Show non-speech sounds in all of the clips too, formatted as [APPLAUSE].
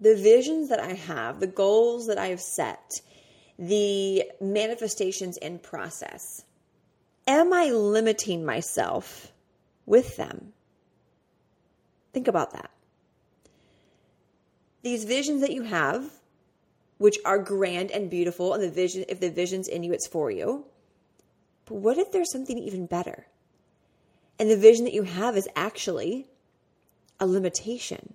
the visions that I have, the goals that I have set, the manifestations in process, am I limiting myself with them? Think about that. These visions that you have, which are grand and beautiful, and the vision, if the vision's in you, it's for you. But what if there's something even better? And the vision that you have is actually a limitation.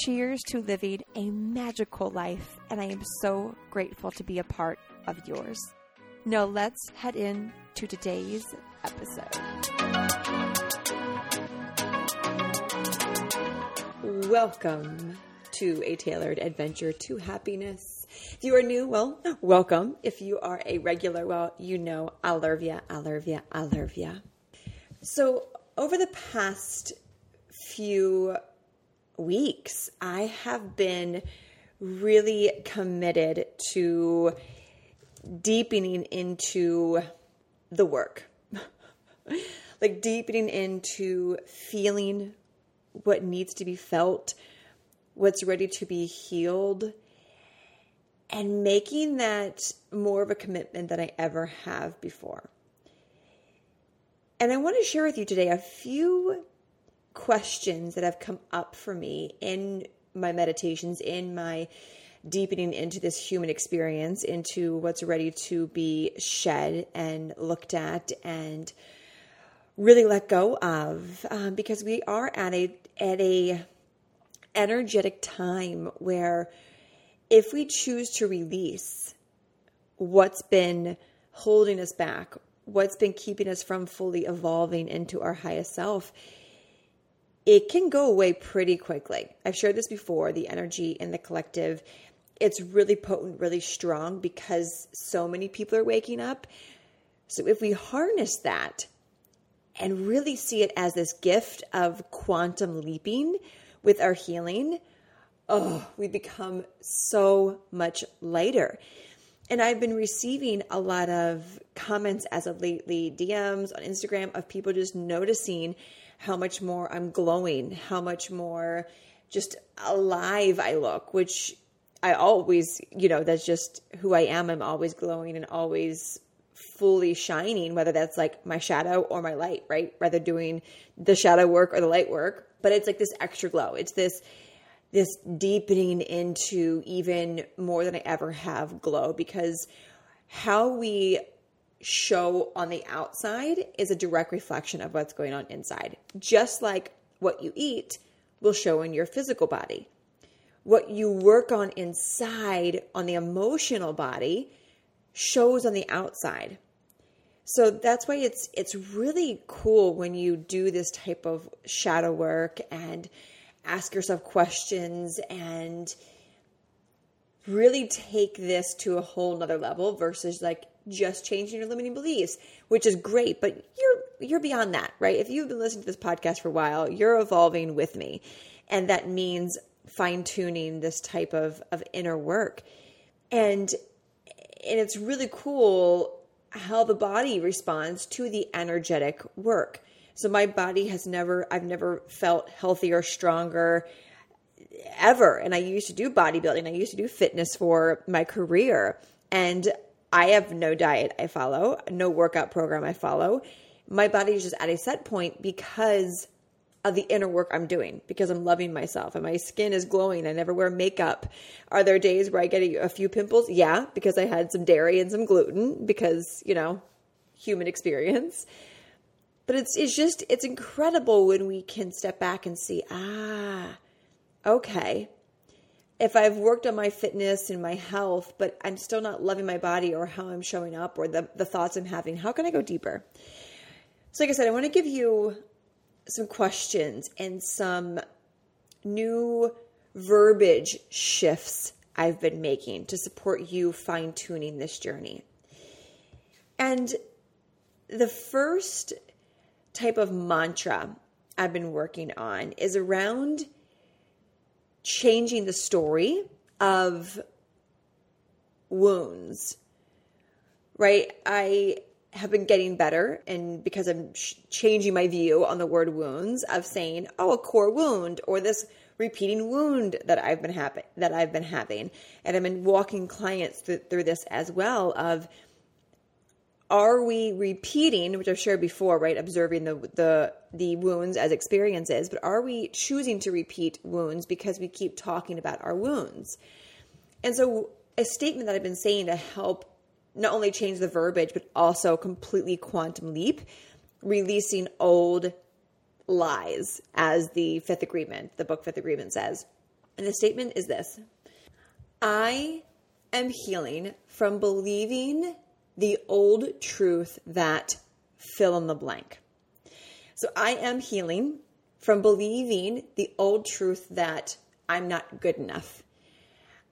Cheers to living a magical life, and I am so grateful to be a part of yours. Now, let's head in to today's episode. Welcome to a tailored adventure to happiness. If you are new, well, welcome. If you are a regular, well, you know I love ya. So, over the past few weeks, I have been really committed to deepening into the work. [LAUGHS] like deepening into feeling what needs to be felt, what's ready to be healed, and making that more of a commitment than I ever have before. And I want to share with you today a few questions that have come up for me in my meditations, in my deepening into this human experience, into what's ready to be shed and looked at and really let go of, um, because we are at a at a energetic time where if we choose to release what's been holding us back, what's been keeping us from fully evolving into our highest self, it can go away pretty quickly. I've shared this before the energy in the collective. It's really potent, really strong because so many people are waking up. So if we harness that and really see it as this gift of quantum leaping with our healing, oh, we become so much lighter. And I've been receiving a lot of comments as of lately, DMs on Instagram of people just noticing how much more I'm glowing, how much more just alive I look, which I always, you know, that's just who I am. I'm always glowing and always fully shining, whether that's like my shadow or my light, right? Rather doing the shadow work or the light work. But it's like this extra glow. It's this this deepening into even more than I ever have glow because how we show on the outside is a direct reflection of what's going on inside. Just like what you eat will show in your physical body. What you work on inside on the emotional body shows on the outside. So that's why it's it's really cool when you do this type of shadow work and ask yourself questions and really take this to a whole nother level versus like just changing your limiting beliefs, which is great, but you're you're beyond that, right? If you've been listening to this podcast for a while, you're evolving with me. And that means fine-tuning this type of of inner work. And and it's really cool how the body responds to the energetic work. So my body has never I've never felt healthier, stronger ever. And I used to do bodybuilding. I used to do fitness for my career. And I have no diet I follow, no workout program I follow. My body is just at a set point because of the inner work I'm doing because I'm loving myself and my skin is glowing. I never wear makeup. Are there days where I get a, a few pimples? Yeah, because I had some dairy and some gluten because, you know, human experience. But it's it's just it's incredible when we can step back and see, ah, okay. If I've worked on my fitness and my health, but I'm still not loving my body or how I'm showing up or the, the thoughts I'm having, how can I go deeper? So, like I said, I want to give you some questions and some new verbiage shifts I've been making to support you fine tuning this journey. And the first type of mantra I've been working on is around changing the story of wounds. Right? I have been getting better and because I'm changing my view on the word wounds of saying, oh, a core wound or this repeating wound that I've been having that I've been having. And I've been walking clients through, through this as well of are we repeating, which I've shared before, right? Observing the the the wounds as experiences, but are we choosing to repeat wounds because we keep talking about our wounds? And so a statement that I've been saying to help not only change the verbiage, but also completely quantum leap, releasing old lies, as the fifth agreement, the book Fifth Agreement says. And the statement is this I am healing from believing the old truth that fill in the blank. So I am healing from believing the old truth that I'm not good enough.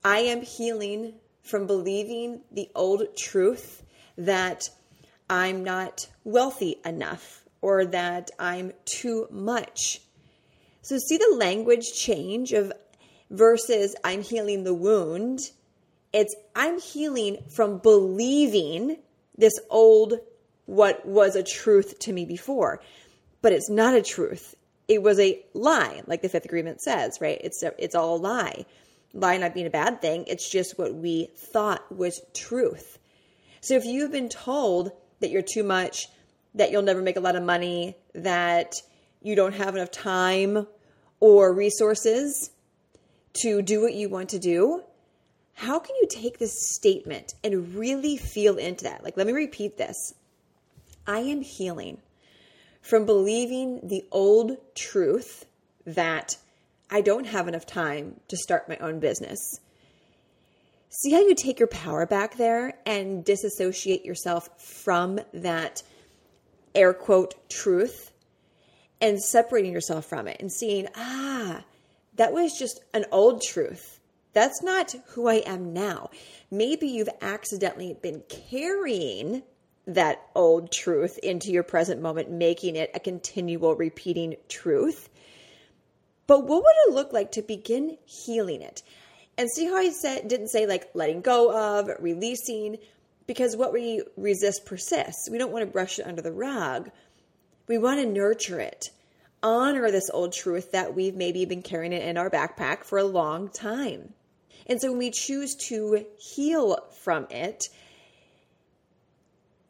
I am healing from believing the old truth that I'm not wealthy enough or that I'm too much. So, see the language change of versus I'm healing the wound. It's I'm healing from believing this old, what was a truth to me before, but it's not a truth. It was a lie, like the fifth agreement says, right? It's a, it's all a lie lie not being a bad thing. It's just what we thought was truth. So if you've been told that you're too much, that you'll never make a lot of money, that you don't have enough time or resources to do what you want to do, how can you take this statement and really feel into that? Like, let me repeat this I am healing from believing the old truth that I don't have enough time to start my own business. See how you take your power back there and disassociate yourself from that air quote truth and separating yourself from it and seeing, ah, that was just an old truth. That's not who I am now. Maybe you've accidentally been carrying that old truth into your present moment, making it a continual repeating truth. But what would it look like to begin healing it? And see how I said didn't say like letting go of, releasing, because what we resist persists. We don't want to brush it under the rug. We want to nurture it. Honor this old truth that we've maybe been carrying it in our backpack for a long time. And so when we choose to heal from it,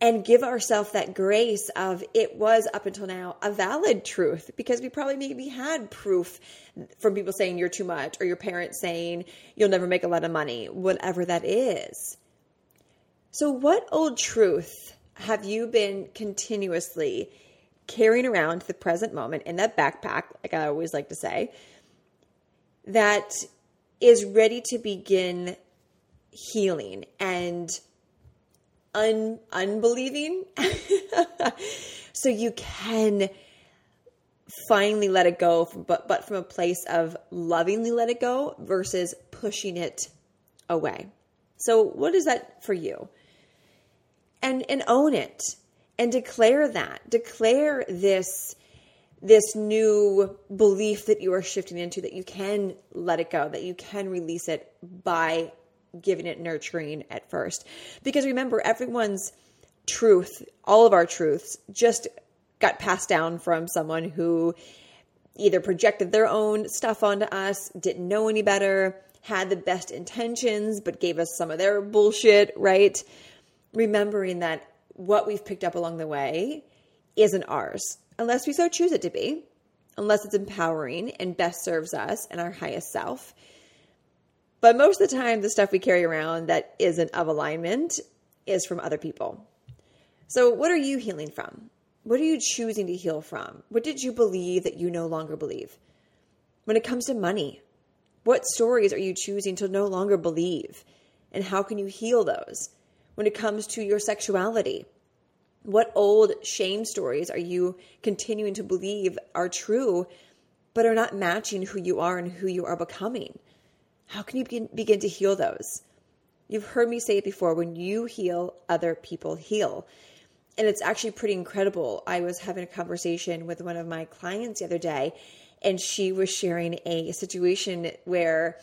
and give ourselves that grace of it was up until now a valid truth because we probably maybe had proof from people saying you're too much or your parents saying you'll never make a lot of money, whatever that is. So, what old truth have you been continuously carrying around the present moment in that backpack, like I always like to say, that is ready to begin healing and un- unbelieving. [LAUGHS] so you can finally let it go, but, but from a place of lovingly let it go versus pushing it away. So, what is that for you? And, and own it and declare that. Declare this this new belief that you are shifting into that you can let it go, that you can release it by giving it nurturing at first. Because remember, everyone's truth, all of our truths, just got passed down from someone who either projected their own stuff onto us, didn't know any better, had the best intentions, but gave us some of their bullshit, right? Remembering that what we've picked up along the way isn't ours, unless we so choose it to be. unless it's empowering and best serves us and our highest self. But most of the time, the stuff we carry around that isn't of alignment is from other people. So, what are you healing from? What are you choosing to heal from? What did you believe that you no longer believe? When it comes to money, what stories are you choosing to no longer believe? And how can you heal those? When it comes to your sexuality, what old shame stories are you continuing to believe are true, but are not matching who you are and who you are becoming? How can you begin, begin to heal those? You've heard me say it before when you heal, other people heal. And it's actually pretty incredible. I was having a conversation with one of my clients the other day, and she was sharing a situation where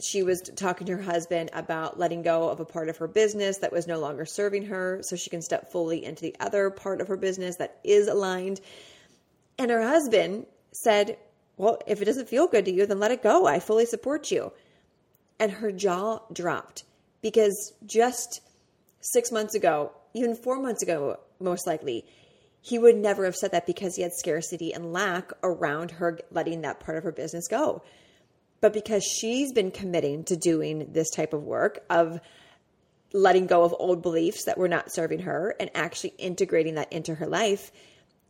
she was talking to her husband about letting go of a part of her business that was no longer serving her so she can step fully into the other part of her business that is aligned. And her husband said, Well, if it doesn't feel good to you, then let it go. I fully support you. And her jaw dropped because just six months ago, even four months ago, most likely, he would never have said that because he had scarcity and lack around her letting that part of her business go. But because she's been committing to doing this type of work of letting go of old beliefs that were not serving her and actually integrating that into her life,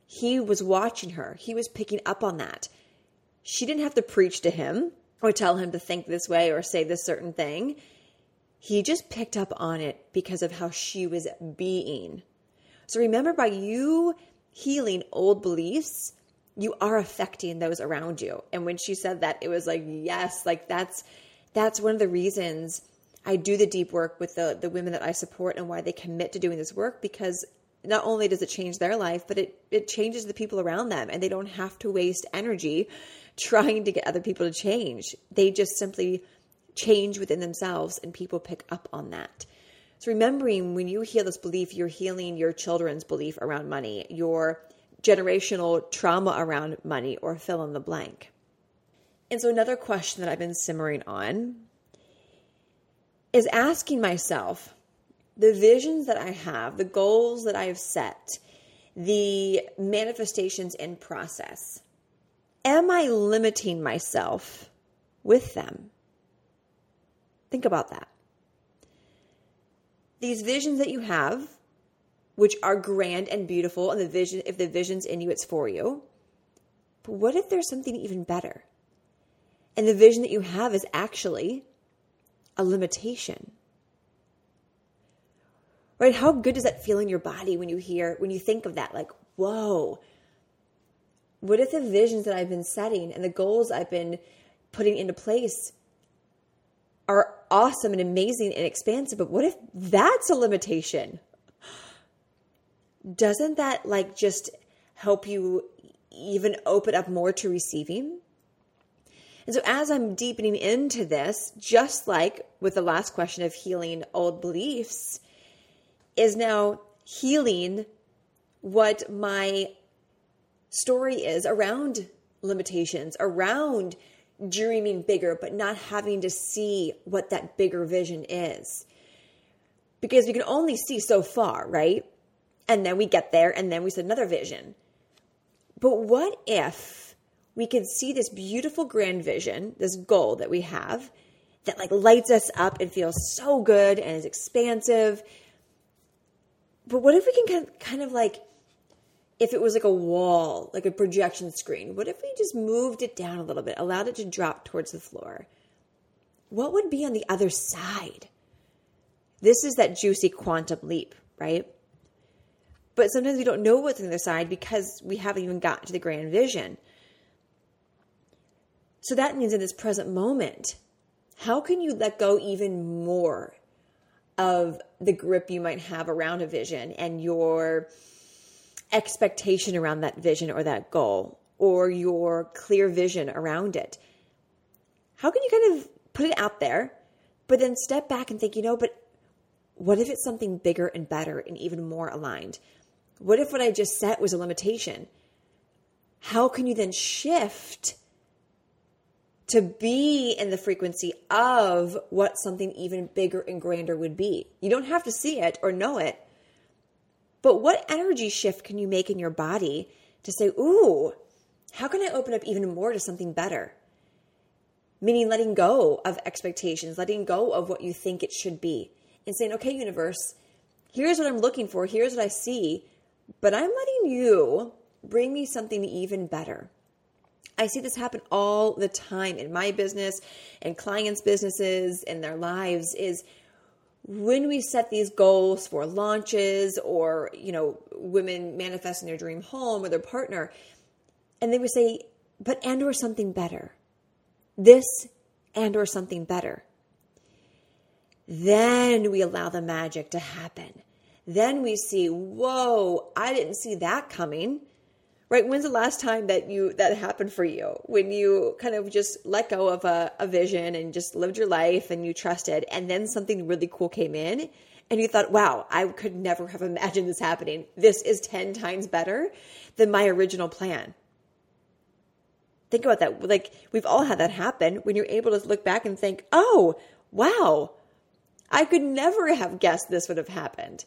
he was watching her. He was picking up on that. She didn't have to preach to him or tell him to think this way or say this certain thing. He just picked up on it because of how she was being. So remember, by you healing old beliefs, you are affecting those around you. And when she said that, it was like, yes, like that's that's one of the reasons I do the deep work with the the women that I support and why they commit to doing this work because not only does it change their life, but it it changes the people around them and they don't have to waste energy trying to get other people to change. They just simply change within themselves and people pick up on that. So remembering when you heal this belief, you're healing your children's belief around money, your generational trauma around money, or fill in the blank. And so, another question that I've been simmering on is asking myself the visions that I have, the goals that I have set, the manifestations in process. Am I limiting myself with them? Think about that. These visions that you have, which are grand and beautiful, and the vision, if the vision's in you, it's for you. But what if there's something even better? And the vision that you have is actually a limitation. Right? How good does that feel in your body when you hear, when you think of that? Like, whoa. What if the visions that I've been setting and the goals I've been putting into place are awesome and amazing and expansive, but what if that's a limitation? Doesn't that like just help you even open up more to receiving? And so, as I'm deepening into this, just like with the last question of healing old beliefs, is now healing what my story is around limitations, around dreaming bigger, but not having to see what that bigger vision is. Because we can only see so far, right? And then we get there and then we set another vision. But what if we could see this beautiful grand vision, this goal that we have that like lights us up and feels so good and is expansive? But what if we can kind of like, if it was like a wall, like a projection screen, what if we just moved it down a little bit, allowed it to drop towards the floor? What would be on the other side? This is that juicy quantum leap, right? But sometimes we don't know what's on the other side because we haven't even gotten to the grand vision. So that means in this present moment, how can you let go even more of the grip you might have around a vision and your expectation around that vision or that goal or your clear vision around it? How can you kind of put it out there, but then step back and think, you know, but what if it's something bigger and better and even more aligned? What if what I just set was a limitation? How can you then shift to be in the frequency of what something even bigger and grander would be? You don't have to see it or know it. But what energy shift can you make in your body to say, ooh, How can I open up even more to something better? Meaning letting go of expectations, letting go of what you think it should be, and saying, okay, universe, here's what I'm looking for, here's what I see, but I'm letting you bring me something even better. I see this happen all the time in my business and clients' businesses and their lives is when we set these goals for launches or, you know, women manifesting their dream home or their partner, and they would say, but and or something better. This and or something better. Then we allow the magic to happen. Then we see, whoa, I didn't see that coming. Right? When's the last time that you that happened for you? When you kind of just let go of a, a vision and just lived your life and you trusted and then something really cool came in and you thought wow i could never have imagined this happening. This is 10 times better than my original plan. Think about that. Like we've all had that happen when you're able to look back and think oh wow i could never have guessed this would have happened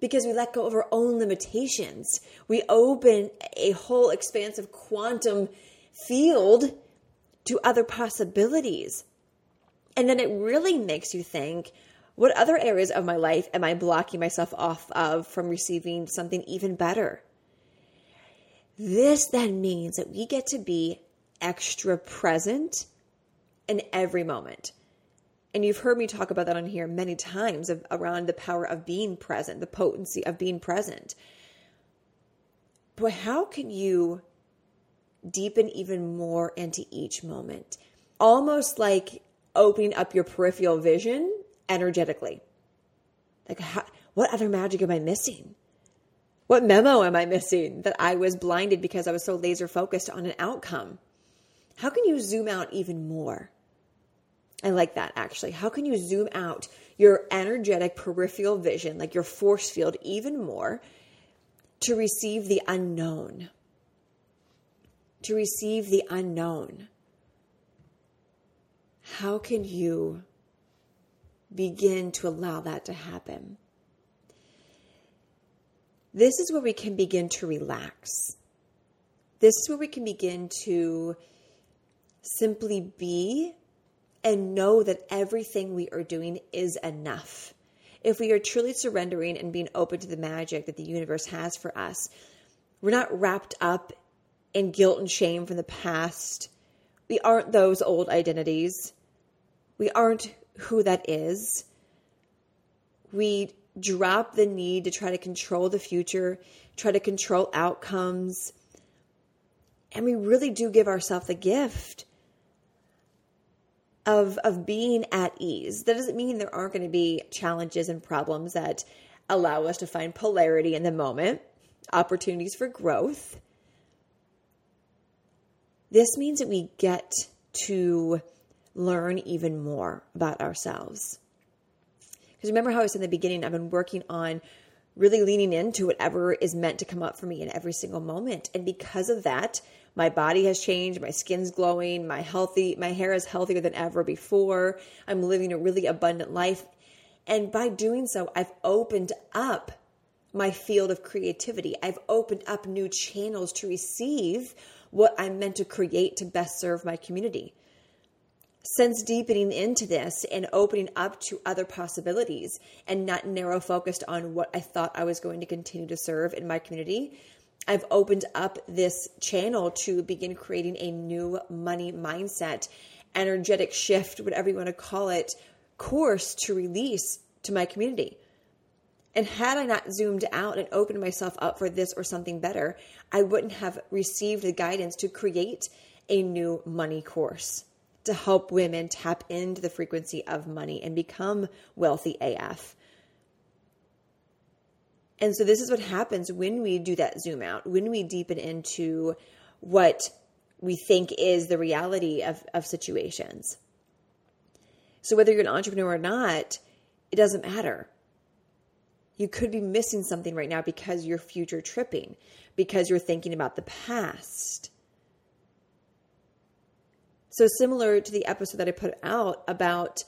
because we let go of our own limitations. We open a whole expansive quantum field to other possibilities. And then it really makes you think what other areas of my life am I blocking myself off of from receiving something even better? This then means that we get to be extra present in every moment. And you've heard me talk about that on here many times of, around the power of being present, the potency of being present. But how can you deepen even more into each moment? Almost like opening up your peripheral vision energetically. Like, how, what other magic am I missing? What memo am I missing that I was blinded because I was so laser focused on an outcome? How can you zoom out even more? I like that actually. How can you zoom out your energetic peripheral vision, like your force field, even more to receive the unknown? To receive the unknown. How can you begin to allow that to happen? This is where we can begin to relax. This is where we can begin to simply be and know that everything we are doing is enough. If we are truly surrendering and being open to the magic that the universe has for us, we're not wrapped up in guilt and shame from the past. We aren't those old identities. We aren't who that is. We drop the need to try to control the future, try to control outcomes. And we really do give ourselves the gift of of being at ease. That doesn't mean there aren't going to be challenges and problems that allow us to find polarity in the moment, opportunities for growth. This means that we get to learn even more about ourselves. Because remember how I said in the beginning, I've been working on really leaning into whatever is meant to come up for me in every single moment. And because of that, my body has changed, my skin's glowing, my healthy my hair is healthier than ever before. I'm living a really abundant life. And by doing so, I've opened up my field of creativity. I've opened up new channels to receive what I'm meant to create to best serve my community. Since deepening into this and opening up to other possibilities and not narrow focused on what I thought I was going to continue to serve in my community, I've opened up this channel to begin creating a new money mindset, energetic shift, whatever you want to call it, course to release to my community. And had I not zoomed out and opened myself up for this or something better, I wouldn't have received the guidance to create a new money course to help women tap into the frequency of money and become wealthy AF. And so this is what happens when we do that zoom out, when we deepen into what we think is the reality of, of situations. So whether you're an entrepreneur or not, it doesn't matter. You could be missing something right now because you're future tripping, because you're thinking about the past. So similar to the episode that I put out about,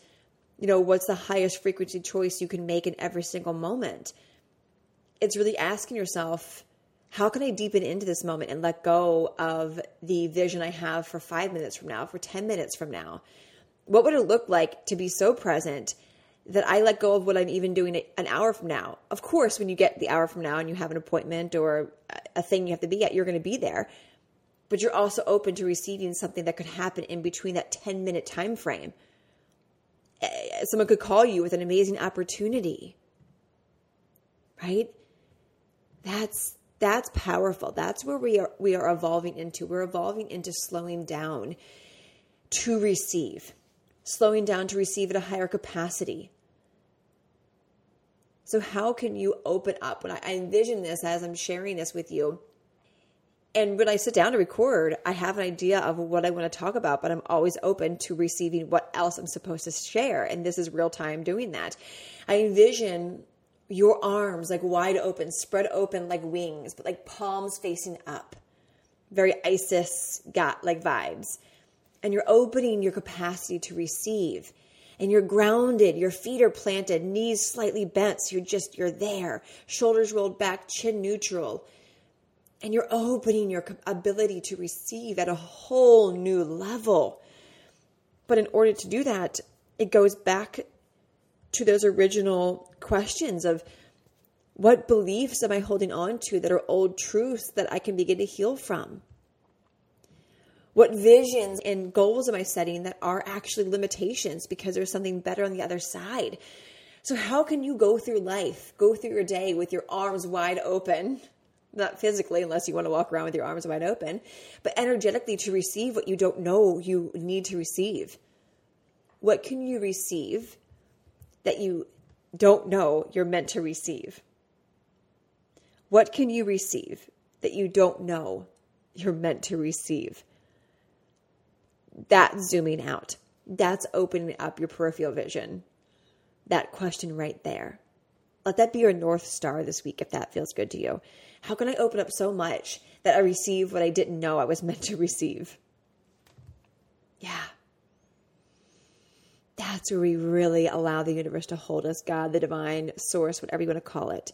you know, what's the highest frequency choice you can make in every single moment it's really asking yourself How can I deepen into this moment and let go of the vision I have for five minutes from now, for 10 minutes from now? What would it look like to be so present that I let go of what I'm even doing an hour from now? Of course, when you get the hour from now and you have an appointment or a thing you have to be at, you're going to be there. But you're also open to receiving something that could happen in between that 10 minute time frame. Eh, someone could call you with an amazing opportunity. Right? That's that's powerful. That's where we are we are evolving into. We're evolving into slowing down to receive. Slowing down to receive at a higher capacity. So how can you open up? When I, I envision this as I'm sharing this with you, and when I sit down to record, I have an idea of what I want to talk about, but I'm always open to receiving what else I'm supposed to share. And this is real time doing that. I envision your arms like wide open, spread open like wings, but like palms facing up. Very Isis got like vibes. And you're opening your capacity to receive. And you're grounded, your feet are planted, knees slightly bent, so you're just you're there. Shoulders rolled back, chin neutral. And you're opening your ability to receive at a whole new level. But in order to do that, it goes back to those original questions of what beliefs am I holding on to that are old truths that I can begin to heal from? What visions and goals am I setting that are actually limitations because there's something better on the other side? So, how can you go through life, go through your day with your arms wide open? Not physically, unless you want to walk around with your arms wide open, but energetically to receive what you don't know you need to receive. What can you receive that you don't know you're meant to receive? What can you receive that you don't know you're meant to receive? That's zooming out. That's opening up your peripheral vision. That question right there. Let that be your North Star this week if that feels good to you. How can I open up so much that I receive what I didn't know I was meant to receive? Yeah. That's where we really allow the universe to hold us, God, the divine source, whatever you want to call it.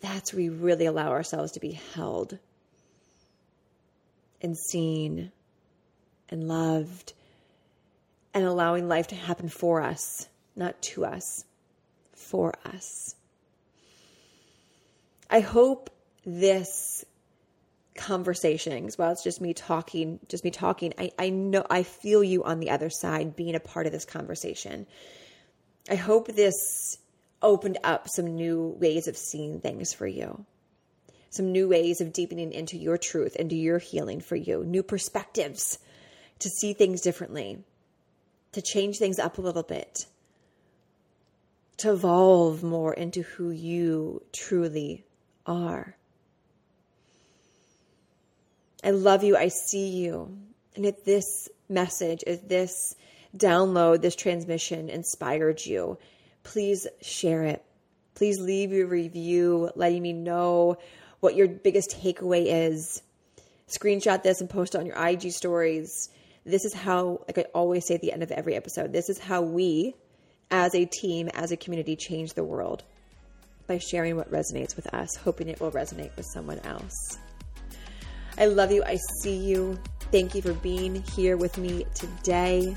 That's where we really allow ourselves to be held and seen and loved and allowing life to happen for us, not to us, for us. I hope this conversation as well it's just me talking just me talking I, I know i feel you on the other side being a part of this conversation. I hope this opened up some new ways of seeing things for you. Some new ways of deepening into your truth into your healing for you. New perspectives to see things differently to change things up a little bit to evolve more into who you truly are I love you. I see you. And if this message, if this download, this transmission inspired you, please share it. Please leave your review letting me know what your biggest takeaway is. Screenshot this and post it on your IG stories. This is how, like I always say at the end of every episode, this is how we, as a team, as a community, change the world by sharing what resonates with us, hoping it will resonate with someone else. I love you. I see you. Thank you for being here with me today.